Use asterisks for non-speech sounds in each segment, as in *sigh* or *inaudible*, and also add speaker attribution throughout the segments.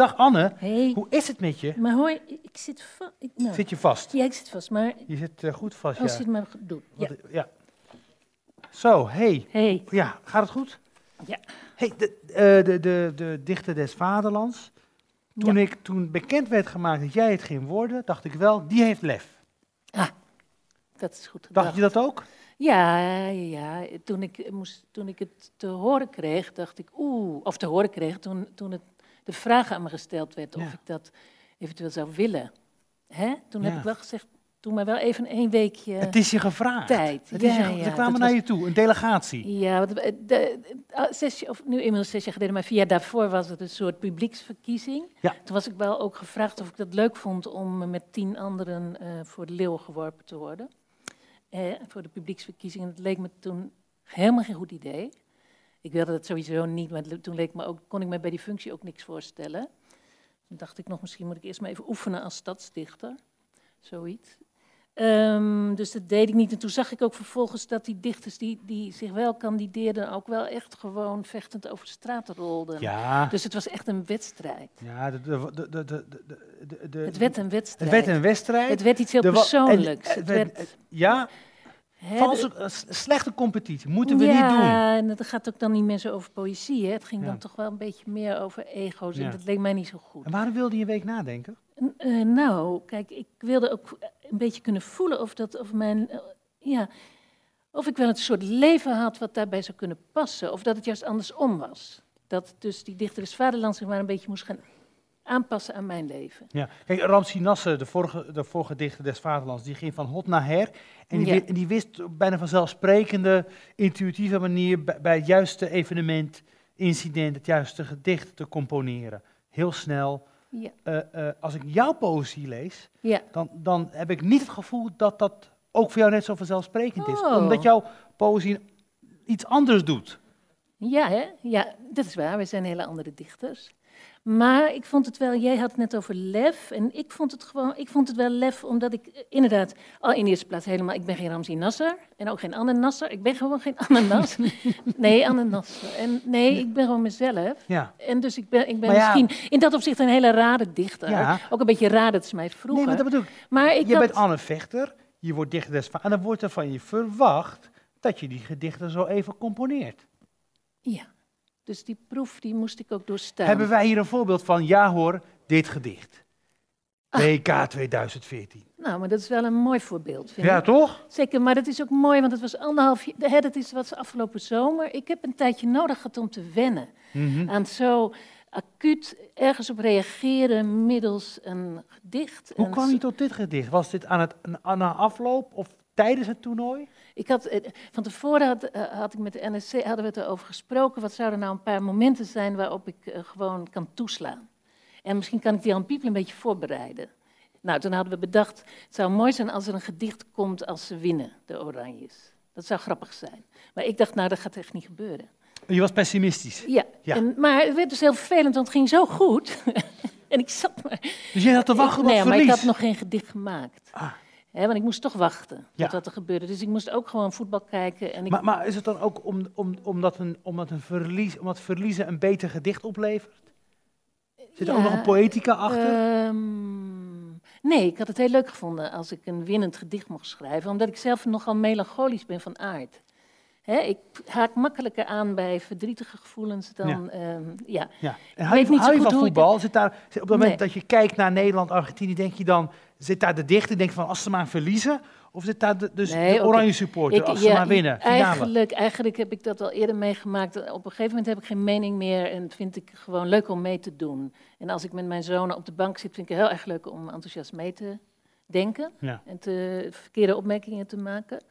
Speaker 1: dag Anne.
Speaker 2: Hey.
Speaker 1: Hoe is het met je?
Speaker 2: Maar hoor, ik zit vast. Nou,
Speaker 1: Zit je vast?
Speaker 2: Ja, ik zit vast, maar
Speaker 1: Je zit eh, goed vast,
Speaker 2: als
Speaker 1: ja.
Speaker 2: je het maar doet. Ja.
Speaker 1: Wat- ja. Zo, hey.
Speaker 2: Hey.
Speaker 1: Ja, gaat het goed?
Speaker 2: Ja.
Speaker 1: Hey, de, eh, de, de, de dichter des vaderlands. Toen,
Speaker 2: Ja.
Speaker 1: ik, toen bekend werd gemaakt dat jij het ging worden, dacht ik wel, die heeft lef.
Speaker 2: Dat is goed
Speaker 1: Dacht je dat ook?
Speaker 2: Ja, ja, ja. Toen, ik, eh, moest, toen ik het te horen kreeg, dacht ik, oeh, of te horen kreeg, toen, toen het, de vraag aan me gesteld werd of
Speaker 1: Ja.
Speaker 2: ik dat eventueel zou willen. Hè? Toen heb ik wel gezegd, doe maar wel even één weekje
Speaker 1: Het is je gevraagd.
Speaker 2: tijd.
Speaker 1: Het is
Speaker 2: ja,
Speaker 1: je,
Speaker 2: ja,
Speaker 1: ze kwamen naar
Speaker 2: was-
Speaker 1: je toe, een delegatie.
Speaker 2: Ja, want de, de- ah, zes, of nu inmiddels zes jaar geleden, maar vier jaar daarvoor was het een soort publieksverkiezing.
Speaker 1: Ja.
Speaker 2: Toen was ik wel ook gevraagd of ik dat leuk vond om met tien anderen eh, voor de leeuw geworpen te worden. Eh, voor de publieksverkiezing. Dat leek me toen helemaal geen goed idee. Ik wilde dat sowieso niet, maar toen leek me ook, kon ik me bij die functie ook niks voorstellen. Toen dacht ik nog, misschien moet ik eerst maar even oefenen als stadsdichter. Zoiets. Ehm, dus dat deed ik niet. En toen zag ik ook vervolgens dat die dichters die, die zich wel kandideerden, ook wel echt gewoon vechtend over de straat rolden.
Speaker 1: Ja,
Speaker 2: Dus het was echt een wedstrijd.
Speaker 1: ja de, de, de, de, de, de, de-
Speaker 2: Het werd een
Speaker 1: het
Speaker 2: wedstrijd.
Speaker 1: werd een wedstrijd.
Speaker 2: Het werd iets heel
Speaker 1: Er
Speaker 2: persoonlijks. Het
Speaker 1: werd, ja, valse, eh, slechte competitie, moeten we
Speaker 2: ja,
Speaker 1: niet doen.
Speaker 2: en het gaat ook dan niet meer zo over poëzie. Hè. Het ging
Speaker 1: Ja.
Speaker 2: dan toch wel een beetje meer over ego's.
Speaker 1: Ja.
Speaker 2: En dat leek mij niet zo goed.
Speaker 1: En waarom wilde je een week nadenken?
Speaker 2: En, eh, nou, kijk, ik wilde ook een beetje kunnen voelen of dat, of mijn, eh, ja, of ik wel een soort leven had wat daarbij zou kunnen passen, of dat het juist andersom was. Dat dus die dichter des vaderlands zich maar een beetje moest gaan aanpassen aan mijn leven.
Speaker 1: Ja. Kijk, Ramsi Nasser, de vorige, de vorige dichter des vaderlands, die ging van hot naar her. En die,
Speaker 2: Ja.
Speaker 1: wi- en die wist op bijna vanzelfsprekende, intuïtieve manier bij, bij het juiste evenement, incident, het juiste gedicht te componeren. Heel snel.
Speaker 2: Ja,
Speaker 1: Eh, eh, als ik jouw poëzie lees,
Speaker 2: ja.
Speaker 1: dan, dan heb ik niet het gevoel dat dat ook voor jou net zo vanzelfsprekend is.
Speaker 2: Oh.
Speaker 1: Omdat jouw poëzie iets anders doet.
Speaker 2: Ja, hè? ja, dat is waar. We zijn hele andere dichters. Maar ik vond het wel, jij had het net over lef. En ik vond het gewoon, ik vond het wel lef, omdat ik eh, inderdaad, al in de eerste plaats helemaal, ik ben geen Ramzi Nasser. En ook geen Anne Nasser. Ik ben gewoon geen Anne Nas. *laughs* nee, Anne Nasser. En nee, ik ben gewoon mezelf.
Speaker 1: Ja.
Speaker 2: En dus ik ben, ik ben
Speaker 1: ja-
Speaker 2: misschien in dat opzicht een hele rare dichter.
Speaker 1: Ja.
Speaker 2: Ook een beetje raar, dat is mij vroeger.
Speaker 1: Nee, maar dat bedoel ik.
Speaker 2: Maar ik
Speaker 1: je
Speaker 2: had,
Speaker 1: bent Anne Vechter, je wordt dichter des. En dan wordt er van je verwacht dat je die gedichten zo even componeert.
Speaker 2: Ja, dus die proef die moest ik ook doorstaan.
Speaker 1: Hebben wij hier een voorbeeld van, ja hoor, dit gedicht.
Speaker 2: Ah.
Speaker 1: WK 2014.
Speaker 2: Nou, maar dat is wel een mooi voorbeeld, vind
Speaker 1: Ja,
Speaker 2: ik.
Speaker 1: toch?
Speaker 2: Zeker, maar dat is ook mooi, want het was anderhalf jaar, hè, dat is wat afgelopen zomer. Ik heb een tijdje nodig gehad om te wennen
Speaker 1: Mhm.
Speaker 2: aan zo acuut ergens op reageren middels een gedicht.
Speaker 1: Hoe kwam je tot dit gedicht? Was dit aan het aan na afloop of tijdens het toernooi?
Speaker 2: Ik had, eh, van tevoren had, eh, had ik met de NSC hadden we het erover gesproken. Wat zouden nou een paar momenten zijn waarop ik eh, gewoon kan toeslaan? En misschien kan ik die Jan Piepel een beetje voorbereiden. Nou, toen hadden we bedacht, het zou mooi zijn als er een gedicht komt als ze winnen, de Oranjes. Dat zou grappig zijn. Maar ik dacht, nou, dat gaat echt niet gebeuren.
Speaker 1: Je was pessimistisch.
Speaker 2: Ja,
Speaker 1: Ja.
Speaker 2: En, maar het werd dus heel vervelend, want het ging zo goed. *laughs* en ik zat maar...
Speaker 1: Dus jij had te wachten op
Speaker 2: nee, maar
Speaker 1: verlies.
Speaker 2: ik had nog geen gedicht gemaakt.
Speaker 1: Ah.
Speaker 2: Hè, want ik moest toch wachten tot
Speaker 1: Ja.
Speaker 2: wat er gebeurde. Dus ik moest ook gewoon voetbal kijken. En ik,
Speaker 1: Maar, maar is het dan ook om, om, omdat, een, omdat, een verlies, omdat verliezen een beter gedicht oplevert? Zit er ook
Speaker 2: Ja,
Speaker 1: nog een poëtica achter?
Speaker 2: Ehm, nee, ik had het heel leuk gevonden als ik een winnend gedicht mocht schrijven, omdat ik zelf nogal melancholisch ben van aard. Ik haak makkelijker aan bij verdrietige gevoelens dan. ehm, ja.
Speaker 1: ja. En
Speaker 2: ik
Speaker 1: hou je,
Speaker 2: niet zo
Speaker 1: hou je
Speaker 2: goed
Speaker 1: van
Speaker 2: ik
Speaker 1: voetbal? Zit daar, op het moment
Speaker 2: Nee.
Speaker 1: dat je kijkt naar Nederland, Argentinië, denk je dan, zit daar de dichter, denk van als ze maar verliezen? Of zit daar de, dus
Speaker 2: Nee,
Speaker 1: de oranje supporter,
Speaker 2: Ik-
Speaker 1: als ze
Speaker 2: ja,
Speaker 1: maar winnen? Finale.
Speaker 2: Eigenlijk, eigenlijk heb ik dat al eerder meegemaakt. Op een gegeven moment heb ik geen mening meer en vind ik gewoon leuk om mee te doen. En als ik met mijn zonen op de bank zit, vind ik het heel erg leuk om enthousiast mee te denken
Speaker 1: Ja.
Speaker 2: en te, verkeerde opmerkingen te maken.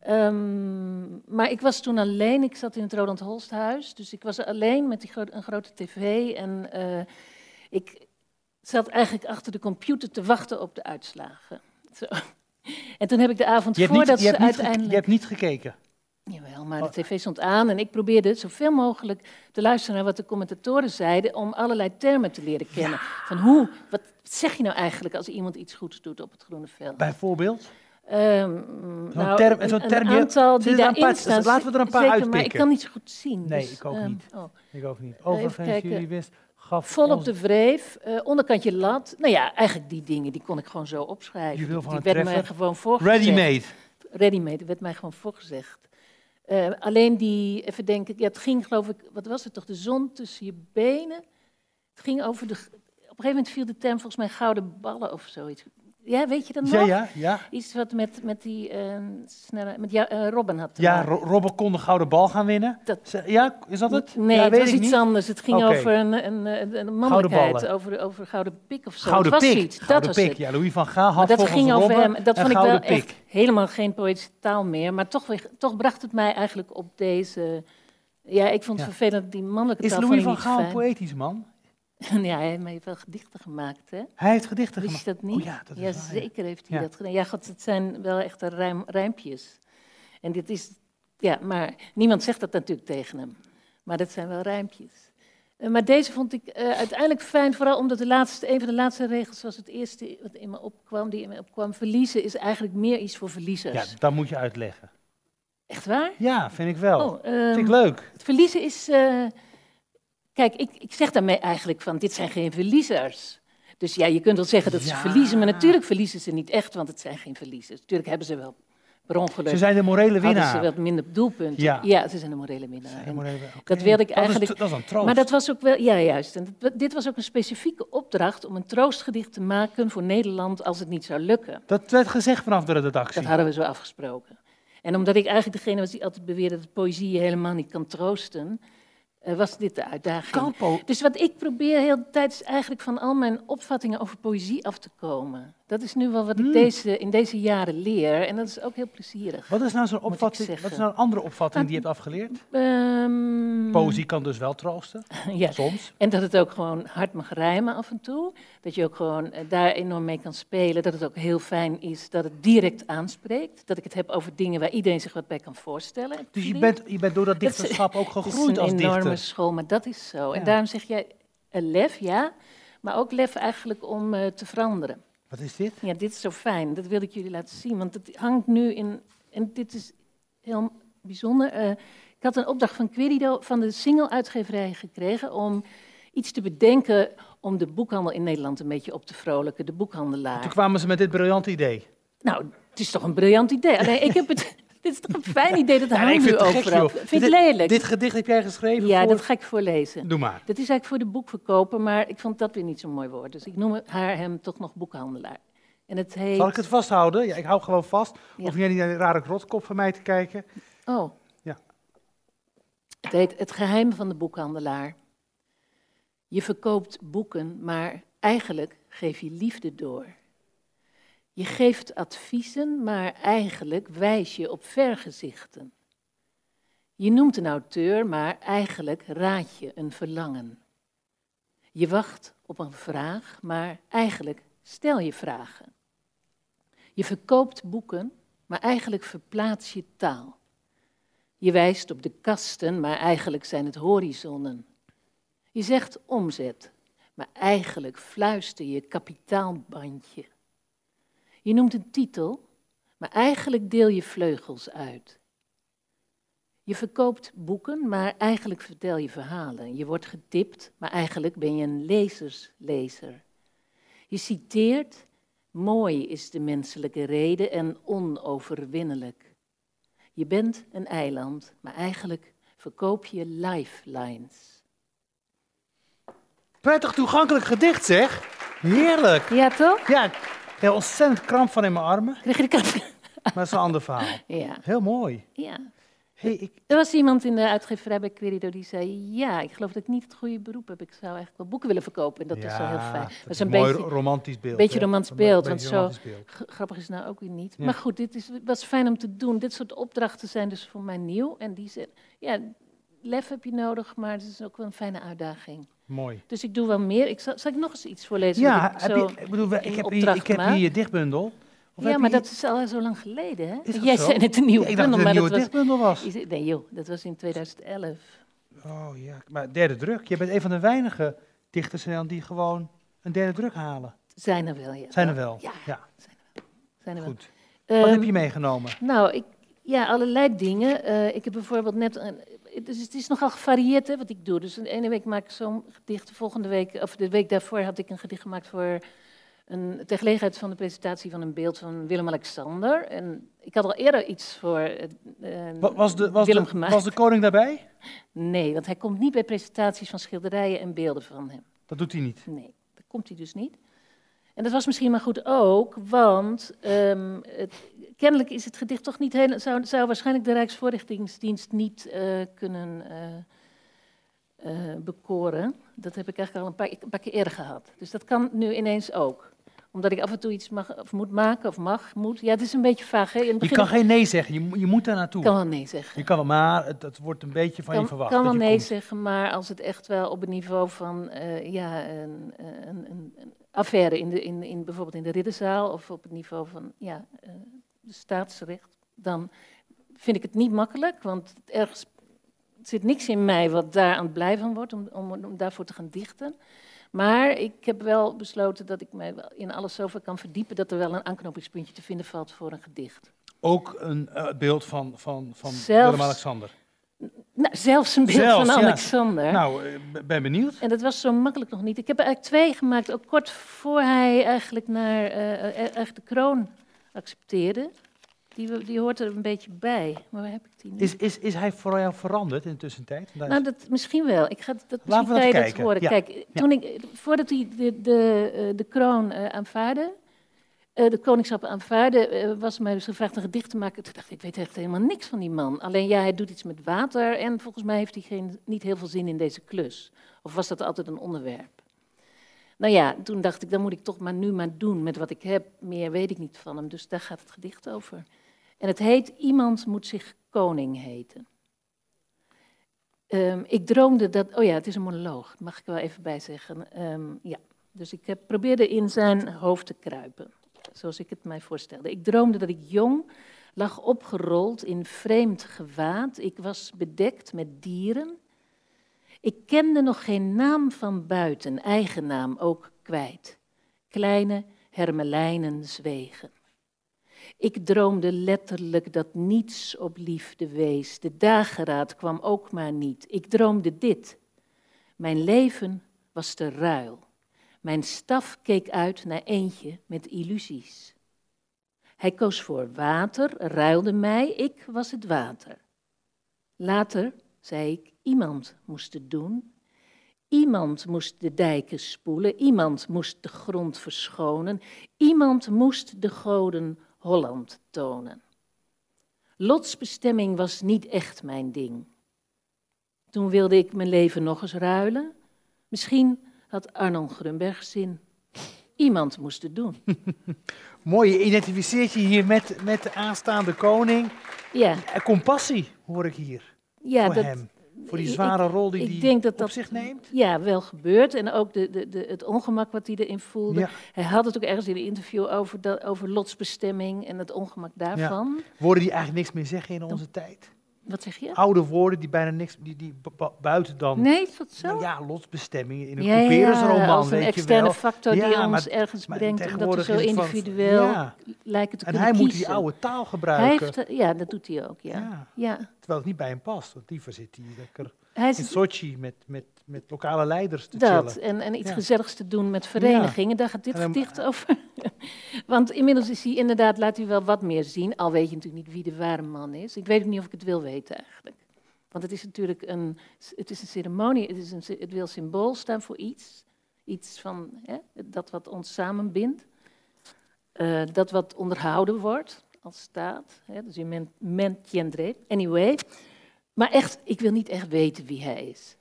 Speaker 2: Ehm, maar ik was toen alleen, ik zat in het Roland Holsthuis, dus ik was alleen met die gro- een grote tv en eh, ik zat eigenlijk achter de computer te wachten op de uitslagen. Zo. En toen heb ik de avond
Speaker 1: Je hebt, niet,
Speaker 2: voordat
Speaker 1: je,
Speaker 2: ze uiteindelijk...
Speaker 1: je hebt niet gekeken.
Speaker 2: Jawel, maar
Speaker 1: Oh.
Speaker 2: de tv stond aan en ik probeerde zoveel mogelijk te luisteren naar wat de commentatoren zeiden om allerlei termen te leren kennen. Van hoe, wat zeg je nou eigenlijk als iemand iets goeds doet op het groene veld?
Speaker 1: Bijvoorbeeld?
Speaker 2: Ehm, nou,
Speaker 1: term-
Speaker 2: een,
Speaker 1: zo'n
Speaker 2: een
Speaker 1: term, je-
Speaker 2: aantal die
Speaker 1: een
Speaker 2: daarin
Speaker 1: paar-
Speaker 2: staan.
Speaker 1: laten we er een paar
Speaker 2: zeker, Maar ik
Speaker 1: uitpikken.
Speaker 2: kan niet zo goed zien.
Speaker 1: Nee,
Speaker 2: dus,
Speaker 1: ik ook
Speaker 2: ehm,
Speaker 1: niet.
Speaker 2: oh.
Speaker 1: Ik ook niet. Overigens, jullie wist Gaf
Speaker 2: Vol op de wreef, eh, onderkantje lat. Nou ja, eigenlijk die dingen, die kon ik gewoon zo opschrijven.
Speaker 1: Juweel van
Speaker 2: die
Speaker 1: een
Speaker 2: werden mij
Speaker 1: treffer.
Speaker 2: gewoon voorgezegd.
Speaker 1: Ready-made.
Speaker 2: Ready-made, werd mij gewoon voorgezegd. Eh, alleen die, even denken, ja, het ging geloof ik, wat was het toch, de zon tussen je benen. Het ging over de, op een gegeven moment viel de term volgens mij gouden ballen of zoiets. Ja, weet je dat nog?
Speaker 1: Ja, ja, ja.
Speaker 2: Iets wat met, met die eh, snelle, met ja, eh, Robin had
Speaker 1: Ja. Ro- Robben kon de gouden bal gaan winnen.
Speaker 2: Dat-
Speaker 1: Ja, is dat het?
Speaker 2: Nee,
Speaker 1: ja,
Speaker 2: het
Speaker 1: weet
Speaker 2: was iets
Speaker 1: niet.
Speaker 2: anders. Het ging over een, een, een, een mannelijkheid, over, over gouden pik of zo.
Speaker 1: Gouden
Speaker 2: het was
Speaker 1: pik.
Speaker 2: iets,
Speaker 1: Gouden
Speaker 2: dat was het.
Speaker 1: Ja, Louis van Gaal had
Speaker 2: dat ging over
Speaker 1: Robben
Speaker 2: hem. Dat vond ik wel
Speaker 1: gouden pik.
Speaker 2: echt helemaal geen poëtische taal meer. Maar toch, toch bracht het mij eigenlijk op deze... Ja, ik vond het
Speaker 1: Ja.
Speaker 2: vervelend dat die mannelijke
Speaker 1: Is
Speaker 2: taal
Speaker 1: Louis
Speaker 2: vond
Speaker 1: van Gaal een poëtisch man? *laughs*
Speaker 2: ja, hij heeft wel gedichten gemaakt, hè?
Speaker 1: Hij heeft gedichten
Speaker 2: Wist
Speaker 1: gemaakt.
Speaker 2: je dat niet?
Speaker 1: Oh ja, dat is
Speaker 2: ja,
Speaker 1: waar, ja.
Speaker 2: zeker heeft hij
Speaker 1: Ja.
Speaker 2: dat gedaan. Ja, god, het zijn wel echte rijm, rijmpjes. En dit is... Ja, maar niemand zegt dat natuurlijk tegen hem. Maar dat zijn wel rijmpjes. Eh, maar deze vond ik eh, uiteindelijk fijn, vooral omdat de laatste, een van de laatste regels was het eerste wat in me opkwam, die in me opkwam. Verliezen is eigenlijk meer iets voor verliezers.
Speaker 1: Ja, dat moet je uitleggen.
Speaker 2: Echt waar?
Speaker 1: Ja, vind ik wel.
Speaker 2: Oh, ehm,
Speaker 1: vind ik leuk.
Speaker 2: het verliezen is. eh, kijk, ik, ik zeg daarmee eigenlijk van: dit zijn geen verliezers. Dus ja, je kunt wel zeggen dat ze
Speaker 1: Ja.
Speaker 2: verliezen, maar natuurlijk verliezen ze niet echt, want het zijn geen verliezers. Natuurlijk hebben ze wel per ongeluk.
Speaker 1: Ze zijn de morele winnaar.
Speaker 2: ze wat minder doelpunten.
Speaker 1: Ja.
Speaker 2: ze zijn de morele winnaar.
Speaker 1: De morele-
Speaker 2: dat wilde ik
Speaker 1: Dat is
Speaker 2: eigenlijk-
Speaker 1: Dat is, een troost.
Speaker 2: maar dat was ook wel, ja juist. En dit- dit was ook een specifieke opdracht om een troostgedicht te maken voor Nederland als het niet zou lukken.
Speaker 1: Dat werd gezegd vanaf de redactie.
Speaker 2: Dat hadden we zo afgesproken. En omdat ik eigenlijk degene was die altijd beweerde dat poëzie je helemaal niet kan troosten, was dit de uitdaging.
Speaker 1: Kan po-
Speaker 2: Dus wat ik probeer heel de tijd is eigenlijk van al mijn opvattingen over poëzie af te komen. Dat is nu wel wat ik
Speaker 1: Hmm.
Speaker 2: deze, in deze jaren leer en dat is ook heel plezierig.
Speaker 1: Wat is nou zo'n opvatting? Wat is nou een andere opvatting die je hebt afgeleerd?
Speaker 2: Ehm,
Speaker 1: Poëzie kan dus wel troosten, *laughs*
Speaker 2: ja.
Speaker 1: soms.
Speaker 2: En dat het ook gewoon hard mag rijmen af en toe. Dat je ook gewoon eh, daar enorm mee kan spelen. Dat het ook heel fijn is dat het direct aanspreekt. Dat ik het heb over dingen waar iedereen zich wat bij kan voorstellen.
Speaker 1: Dus je bent, je bent door dat *laughs*
Speaker 2: Dat is-
Speaker 1: dichterschap ook
Speaker 2: Het is
Speaker 1: gegroeid als
Speaker 2: een enorme
Speaker 1: dichter.
Speaker 2: school, maar dat is zo. En daarom zeg jij eh, lef, ja. Maar ook lef eigenlijk om eh, te veranderen.
Speaker 1: Wat is dit?
Speaker 2: Ja, dit is zo fijn. Dat wil ik jullie laten zien. Want het hangt nu in. En dit is heel bijzonder. eh, ik had een opdracht van Querido van de single-uitgeverij gekregen. om iets te bedenken. om de boekhandel in Nederland een beetje op te vrolijken. De boekhandelaar.
Speaker 1: Toen kwamen ze met dit briljante idee.
Speaker 2: Nou, het is toch een briljant idee. Alleen ik heb het. *laughs* dit is toch een fijn idee. Dat hangt
Speaker 1: ik
Speaker 2: nu
Speaker 1: het gek,
Speaker 2: overal.
Speaker 1: joh.
Speaker 2: Vind het lelijk?
Speaker 1: Dit gedicht heb jij geschreven
Speaker 2: ja,
Speaker 1: voor...
Speaker 2: dat ga ik voorlezen.
Speaker 1: Doe maar.
Speaker 2: Dat is eigenlijk voor de boekverkoper, maar ik vond dat weer niet zo'n mooi woord. Dus ik noem haar hem toch nog boekhandelaar. En het heet...
Speaker 1: Zal ik het vasthouden? Ja, ik hou gewoon vast.
Speaker 2: Ja.
Speaker 1: Of jij niet naar die rare rotkop van mij te kijken.
Speaker 2: Oh.
Speaker 1: Ja.
Speaker 2: Het heet Het geheim van de boekhandelaar. Je verkoopt boeken, maar eigenlijk geef je liefde door. Je geeft adviezen, maar eigenlijk wijs je op vergezichten. Je noemt een auteur, maar eigenlijk raad je een verlangen. Je wacht op een vraag, maar eigenlijk stel je vragen. Je verkoopt boeken, maar eigenlijk verplaats je taal. Je wijst op de kasten, maar eigenlijk zijn het horizonnen. Je zegt omzet, maar eigenlijk fluister je kapitaalbandje. Je noemt een titel, maar eigenlijk deel je vleugels uit. Je verkoopt boeken, maar eigenlijk vertel je verhalen. Je wordt getipt, maar eigenlijk ben je een lezerslezer. Je citeert, mooi is de menselijke reden en onoverwinnelijk. Je bent een eiland, maar eigenlijk verkoop je lifelines.
Speaker 1: Prettig toegankelijk gedicht, zeg. Heerlijk.
Speaker 2: Ja, toch?
Speaker 1: Ja, ik heb ontzettend kramp van in mijn armen.
Speaker 2: Kreeg je de kans?
Speaker 1: Maar dat is een ander verhaal. *laughs*
Speaker 2: Ja,
Speaker 1: Heel mooi.
Speaker 2: ja.
Speaker 1: Hey, ik,
Speaker 2: Er was iemand in de uitgeverij bij Querido die zei: Ja, ik geloof dat ik niet het goede beroep heb. Ik zou eigenlijk wel boeken willen verkopen. En dat is wel heel fijn.
Speaker 1: Dat
Speaker 2: Dat
Speaker 1: is een mooi
Speaker 2: beetje,
Speaker 1: romantisch beeld.
Speaker 2: beetje romantisch
Speaker 1: Een
Speaker 2: beeld,
Speaker 1: beetje
Speaker 2: want zo-
Speaker 1: beeld.
Speaker 2: grappig is nou ook weer niet.
Speaker 1: Ja.
Speaker 2: Maar goed, dit is, was fijn om te doen. Dit soort opdrachten zijn dus voor mij nieuw. En die zijn, ja, lef heb je nodig, maar het is ook wel een fijne uitdaging.
Speaker 1: Mooi.
Speaker 2: Dus ik doe wel meer. Ik zal, zal ik nog eens iets voorlezen?
Speaker 1: Ja,
Speaker 2: ik
Speaker 1: heb je, ik bedoel, ik heb, hier, ik heb hier je dichtbundel. Of
Speaker 2: ja, maar
Speaker 1: je-
Speaker 2: dat is al zo lang geleden, hè? Jij
Speaker 1: zo?
Speaker 2: zei net een nieuwe
Speaker 1: Ja, ik dacht
Speaker 2: bundel,
Speaker 1: dat het een nieuwe dichtbundel was.
Speaker 2: Nee, joh, dat was in 2011.
Speaker 1: Oh ja, maar derde druk. Je bent een van de weinige dichters in die gewoon een derde druk halen.
Speaker 2: Zijn er wel, ja.
Speaker 1: Zijn er wel?
Speaker 2: Ja,
Speaker 1: ja
Speaker 2: zijn er wel.
Speaker 1: goed. Wat
Speaker 2: Ehm,
Speaker 1: heb je meegenomen?
Speaker 2: Nou, ik, ja, allerlei dingen. Eh, ik heb bijvoorbeeld net een, dus het is nogal gevarieerd hè, wat ik doe. Dus de ene week maak ik zo'n gedicht, de volgende week, of de week daarvoor had ik een gedicht gemaakt voor een, ter gelegenheid van de presentatie van een beeld van Willem-Alexander. En ik had al eerder iets voor uh,
Speaker 1: was de, was
Speaker 2: Willem
Speaker 1: de,
Speaker 2: gemaakt.
Speaker 1: Was de koning daarbij?
Speaker 2: Nee, want hij komt niet bij presentaties van schilderijen en beelden van hem.
Speaker 1: Dat doet hij niet.
Speaker 2: Nee, dat komt hij dus niet. En dat was misschien maar goed ook, want um, het, kennelijk is het gedicht toch niet heel. Zou, zou waarschijnlijk de Rijksvoorlichtingsdienst niet uh, kunnen uh, bekoren. Dat heb ik eigenlijk al een paar, een paar keer eerder gehad. Dus dat kan nu ineens ook omdat ik af en toe iets mag, of moet maken, of mag, moet. Ja, het is een beetje vaag. Hè? In het
Speaker 1: begin je kan geen nee zeggen, je, je moet daar naartoe.
Speaker 2: Ik kan wel nee zeggen.
Speaker 1: Je kan wel, maar het, het wordt een beetje van
Speaker 2: kan,
Speaker 1: je verwacht.
Speaker 2: Ik kan wel nee
Speaker 1: komt.
Speaker 2: zeggen, maar als het echt wel op het niveau van ja, een, een, een, affaire in, de, in, in bijvoorbeeld in de ridderzaal, of op het niveau van ja, uh, de staatsrecht, dan vind ik het niet makkelijk, want ergens zit niks in mij wat daar aan het blijven wordt om, om, om daarvoor te gaan dichten. Maar ik heb wel besloten dat ik mij wel in alles zoveel kan verdiepen dat er wel een aanknopingspuntje te vinden valt voor een gedicht.
Speaker 1: Ook een uh, beeld van, van, van Willem-Alexander?
Speaker 2: Nou, zelfs een beeld zelfs, van Alexander.
Speaker 1: Ja. Nou, ik ben benieuwd.
Speaker 2: En dat was zo makkelijk nog niet. Ik heb er eigenlijk twee gemaakt, ook kort voor hij eigenlijk naar uh, eigenlijk de kroon accepteerde. Die, die, hoort er een beetje bij. Maar waar heb ik die niet?
Speaker 1: Is, is, is hij voor jou veranderd in de tussentijd?
Speaker 2: Nou, dat, misschien wel. Ik ga dat, misschien je dat horen.
Speaker 1: Ja.
Speaker 2: Kijk, toen ik, voordat hij de, de, de kroon uh, aanvaarde, de koningschap aanvaarde, uh, was mij dus gevraagd een gedicht te maken. Toen dacht ik, ik weet echt helemaal niks van die man. Alleen ja, hij doet iets met water en volgens mij heeft hij geen, niet heel veel zin in deze klus. Of was dat altijd een onderwerp? Nou ja, toen dacht ik, dan moet ik toch maar nu maar doen met wat ik heb. Meer weet ik niet van hem, dus daar gaat het gedicht over. En het heet Iemand moet zich koning heten. Um, ik droomde dat. Oh ja, het is een monoloog, mag ik wel even bijzeggen. Um, ja, dus ik heb, probeerde in zijn hoofd te kruipen, zoals ik het mij voorstelde. Ik droomde dat ik jong lag opgerold in vreemd gewaad. Ik was bedekt met dieren. Ik kende nog geen naam van buiten, eigen naam ook kwijt. Kleine hermelijnen zwegen. Ik droomde letterlijk dat niets op liefde wees. De dageraad kwam ook maar niet. Ik droomde dit. Mijn leven was te ruil. Mijn staf keek uit naar eentje met illusies. Hij koos voor water, ruilde mij, ik was het water. Later zei ik, iemand moest het doen. Iemand moest de dijken spoelen, iemand moest de grond verschonen, iemand moest de goden Holland tonen. Lotsbestemming was niet echt mijn ding. Toen wilde ik mijn leven nog eens ruilen. Misschien had Arnold Grunberg zin. Iemand moest het doen. *laughs*
Speaker 1: Mooi, je identificeert je hier met, met de aanstaande koning.
Speaker 2: Ja.
Speaker 1: Compassie hoor ik hier
Speaker 2: ja,
Speaker 1: voor
Speaker 2: dat,
Speaker 1: hem. Voor die zware
Speaker 2: ik,
Speaker 1: rol die
Speaker 2: ik
Speaker 1: hij
Speaker 2: dat
Speaker 1: op
Speaker 2: dat,
Speaker 1: zich neemt.
Speaker 2: Ja, wel gebeurt. En ook de, de, de, het ongemak wat hij erin voelde.
Speaker 1: Ja.
Speaker 2: Hij had het ook ergens in een interview over, dat, over lotsbestemming en het ongemak daarvan.
Speaker 1: Woorden die eigenlijk niks meer zeggen in onze tijd.
Speaker 2: Wat zeg je?
Speaker 1: Oude woorden die bijna niks, die, die bu- buiten dan.
Speaker 2: Nee, is dat zo?
Speaker 1: Nou ja, lotsbestemming in een
Speaker 2: ja,
Speaker 1: couperusroman,
Speaker 2: ja, als een externe factor
Speaker 1: Ja,
Speaker 2: die ons
Speaker 1: maar-
Speaker 2: ergens
Speaker 1: maar
Speaker 2: brengt, omdat we zo individueel
Speaker 1: Ja.
Speaker 2: lijken te
Speaker 1: En
Speaker 2: kunnen
Speaker 1: hij moet die oude taal
Speaker 2: Hij
Speaker 1: gebruiken.
Speaker 2: heeft, ja, dat doet hij ook, ja.
Speaker 1: Ja. Terwijl het niet bij hem past. Want liever zit hij lekker
Speaker 2: Hij
Speaker 1: in Sochi met, met, met lokale leiders te
Speaker 2: dat,
Speaker 1: chillen.
Speaker 2: en, en iets
Speaker 1: Ja.
Speaker 2: gezelligs te doen met verenigingen, daar gaat dit
Speaker 1: dan-
Speaker 2: gedicht over. *laughs* Want inmiddels is hij inderdaad, laat hij wel wat meer zien, al weet je natuurlijk niet wie de ware man is. Ik weet ook niet of ik het wil weten eigenlijk. Want het is natuurlijk een, het is een ceremonie, het, is een, het wil symbool staan voor iets. Iets van hè, dat wat ons samenbindt. Eh, dat wat onderhouden wordt als staat. Hè, dus je men, maintiendrait. Anyway. Maar echt, ik wil niet echt weten wie hij is.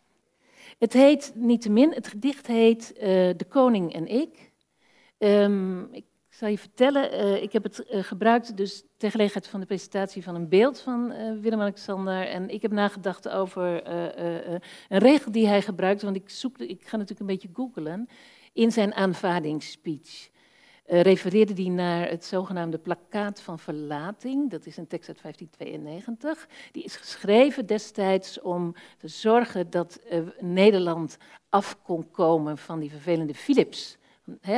Speaker 2: Het heet niettemin, het gedicht heet eh, De Koning en ik. Ehm, ik zal je vertellen, eh, ik heb het eh, gebruikt dus ter gelegenheid van de presentatie van een beeld van Willem-Alexander. En ik heb nagedacht over een regel die hij gebruikt, want ik, zoek, ik ga natuurlijk een beetje googlen. In zijn aanvaardingsspeech eh, refereerde hij naar het zogenaamde plakkaat van verlating. Dat is een tekst uit 1592. Die is geschreven destijds om te zorgen dat eh, Nederland af kon komen van die vervelende Philips.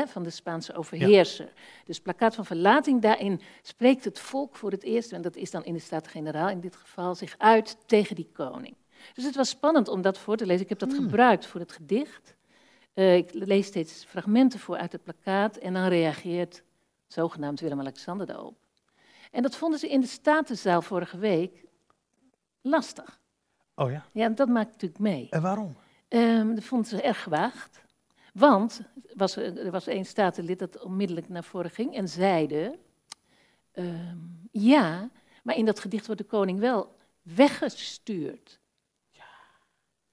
Speaker 2: Van de Spaanse overheerser. Dus plakkaat van verlating, daarin spreekt het volk voor het eerst, en dat is dan in de Staten-Generaal in dit geval, zich uit tegen die koning. Dus het was spannend om dat voor te lezen. Ik heb dat
Speaker 1: Hmm.
Speaker 2: gebruikt voor het gedicht. Eh, ik lees steeds fragmenten voor uit het plakkaat en dan reageert zogenaamd Willem-Alexander daarop. En dat vonden ze in de Statenzaal vorige week lastig.
Speaker 1: Oh ja?
Speaker 2: Ja, dat maakt natuurlijk mee.
Speaker 1: En waarom?
Speaker 2: Ehm, dat vonden ze erg gewaagd. Want was er, er was één statenlid dat onmiddellijk naar voren ging en zeide... ehm, ja, maar in dat gedicht wordt de koning wel weggestuurd.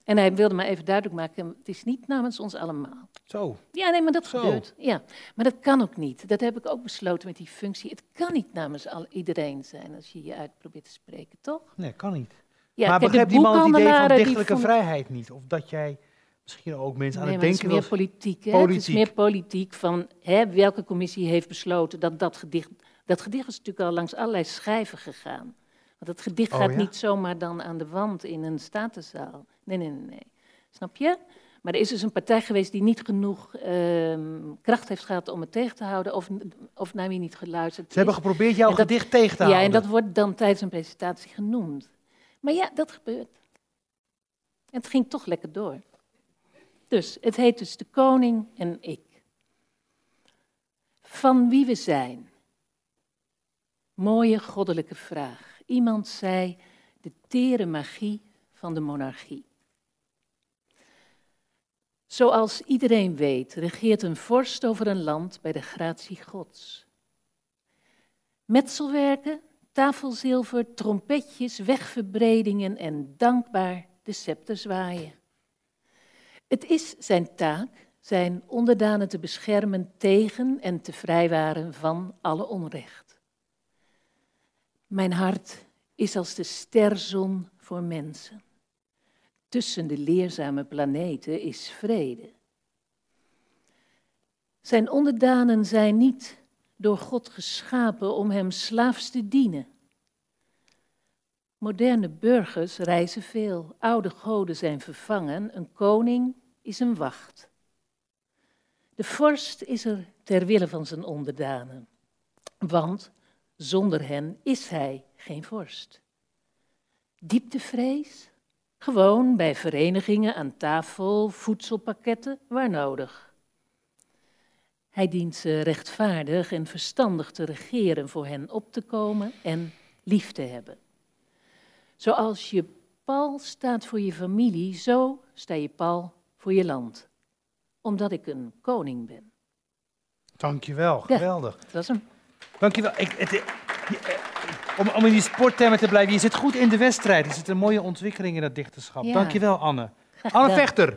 Speaker 2: En hij wilde maar even duidelijk maken, het is niet namens ons allemaal.
Speaker 1: Zo.
Speaker 2: Ja, nee, maar dat
Speaker 1: Zo.
Speaker 2: gebeurt. Ja, maar dat kan ook niet. Dat heb ik ook besloten met die functie. Het kan niet namens al iedereen zijn als je je uit probeert te spreken, toch?
Speaker 1: Nee, kan niet.
Speaker 2: Ja,
Speaker 1: maar begrijpt die man het idee van dichtelijke vrijheid niet? Of dat jij misschien ook mensen aan het
Speaker 2: maar het is
Speaker 1: denken
Speaker 2: meer
Speaker 1: wil...
Speaker 2: politiek. Hè? Het is
Speaker 1: Politiek.
Speaker 2: meer politiek van hè, welke commissie heeft besloten dat dat gedicht... Dat gedicht is natuurlijk al langs allerlei schijven gegaan. Want het gedicht
Speaker 1: Oh,
Speaker 2: gaat
Speaker 1: ja?
Speaker 2: niet zomaar dan aan de wand in een statenzaal. Nee, nee, nee, nee. Snap je? Maar er is dus een partij geweest die niet genoeg ehm, kracht heeft gehad om het tegen te houden... of, of naar wie niet geluisterd
Speaker 1: Ze hebben
Speaker 2: is.
Speaker 1: geprobeerd jouw
Speaker 2: dat-
Speaker 1: gedicht tegen te
Speaker 2: Ja,
Speaker 1: houden.
Speaker 2: en dat wordt dan tijdens een presentatie genoemd. Maar ja, dat gebeurt. En het ging toch lekker door. Dus het heet dus De Koning en ik. Van wie we zijn. Mooie goddelijke vraag. Iemand zei de tere magie van de monarchie. Zoals iedereen weet, regeert een vorst over een land bij de gratie Gods. Metselwerken, tafelzilver, trompetjes, wegverbredingen en dankbaar de scepter zwaaien. Het is zijn taak zijn onderdanen te beschermen tegen en te vrijwaren van alle onrecht. Mijn hart is als de sterzon voor mensen. Tussen de leerzame planeten is vrede. Zijn onderdanen zijn niet door God geschapen om hem slaafs te dienen. Moderne burgers reizen veel, oude goden zijn vervangen, een koning is een wacht. De vorst is er ter wille van zijn onderdanen, want zonder hen is hij geen vorst. Dieptevrees? Gewoon bij verenigingen aan tafel, voedselpakketten, waar nodig. Hij dient ze rechtvaardig en verstandig te regeren, voor hen op te komen en lief te hebben. Zoals je pal staat voor je familie, zo sta je pal voor je land. Omdat ik een koning ben.
Speaker 1: Dankjewel,
Speaker 2: Ja.
Speaker 1: geweldig.
Speaker 2: Dat was hem.
Speaker 1: Dankjewel. Ik, het, je- om, om in die sporttermen te blijven, je zit goed in de wedstrijd. Er zit een mooie ontwikkeling in dat dichterschap.
Speaker 2: Ja.
Speaker 1: Dankjewel, Anne. *laughs* Anne. Vechter.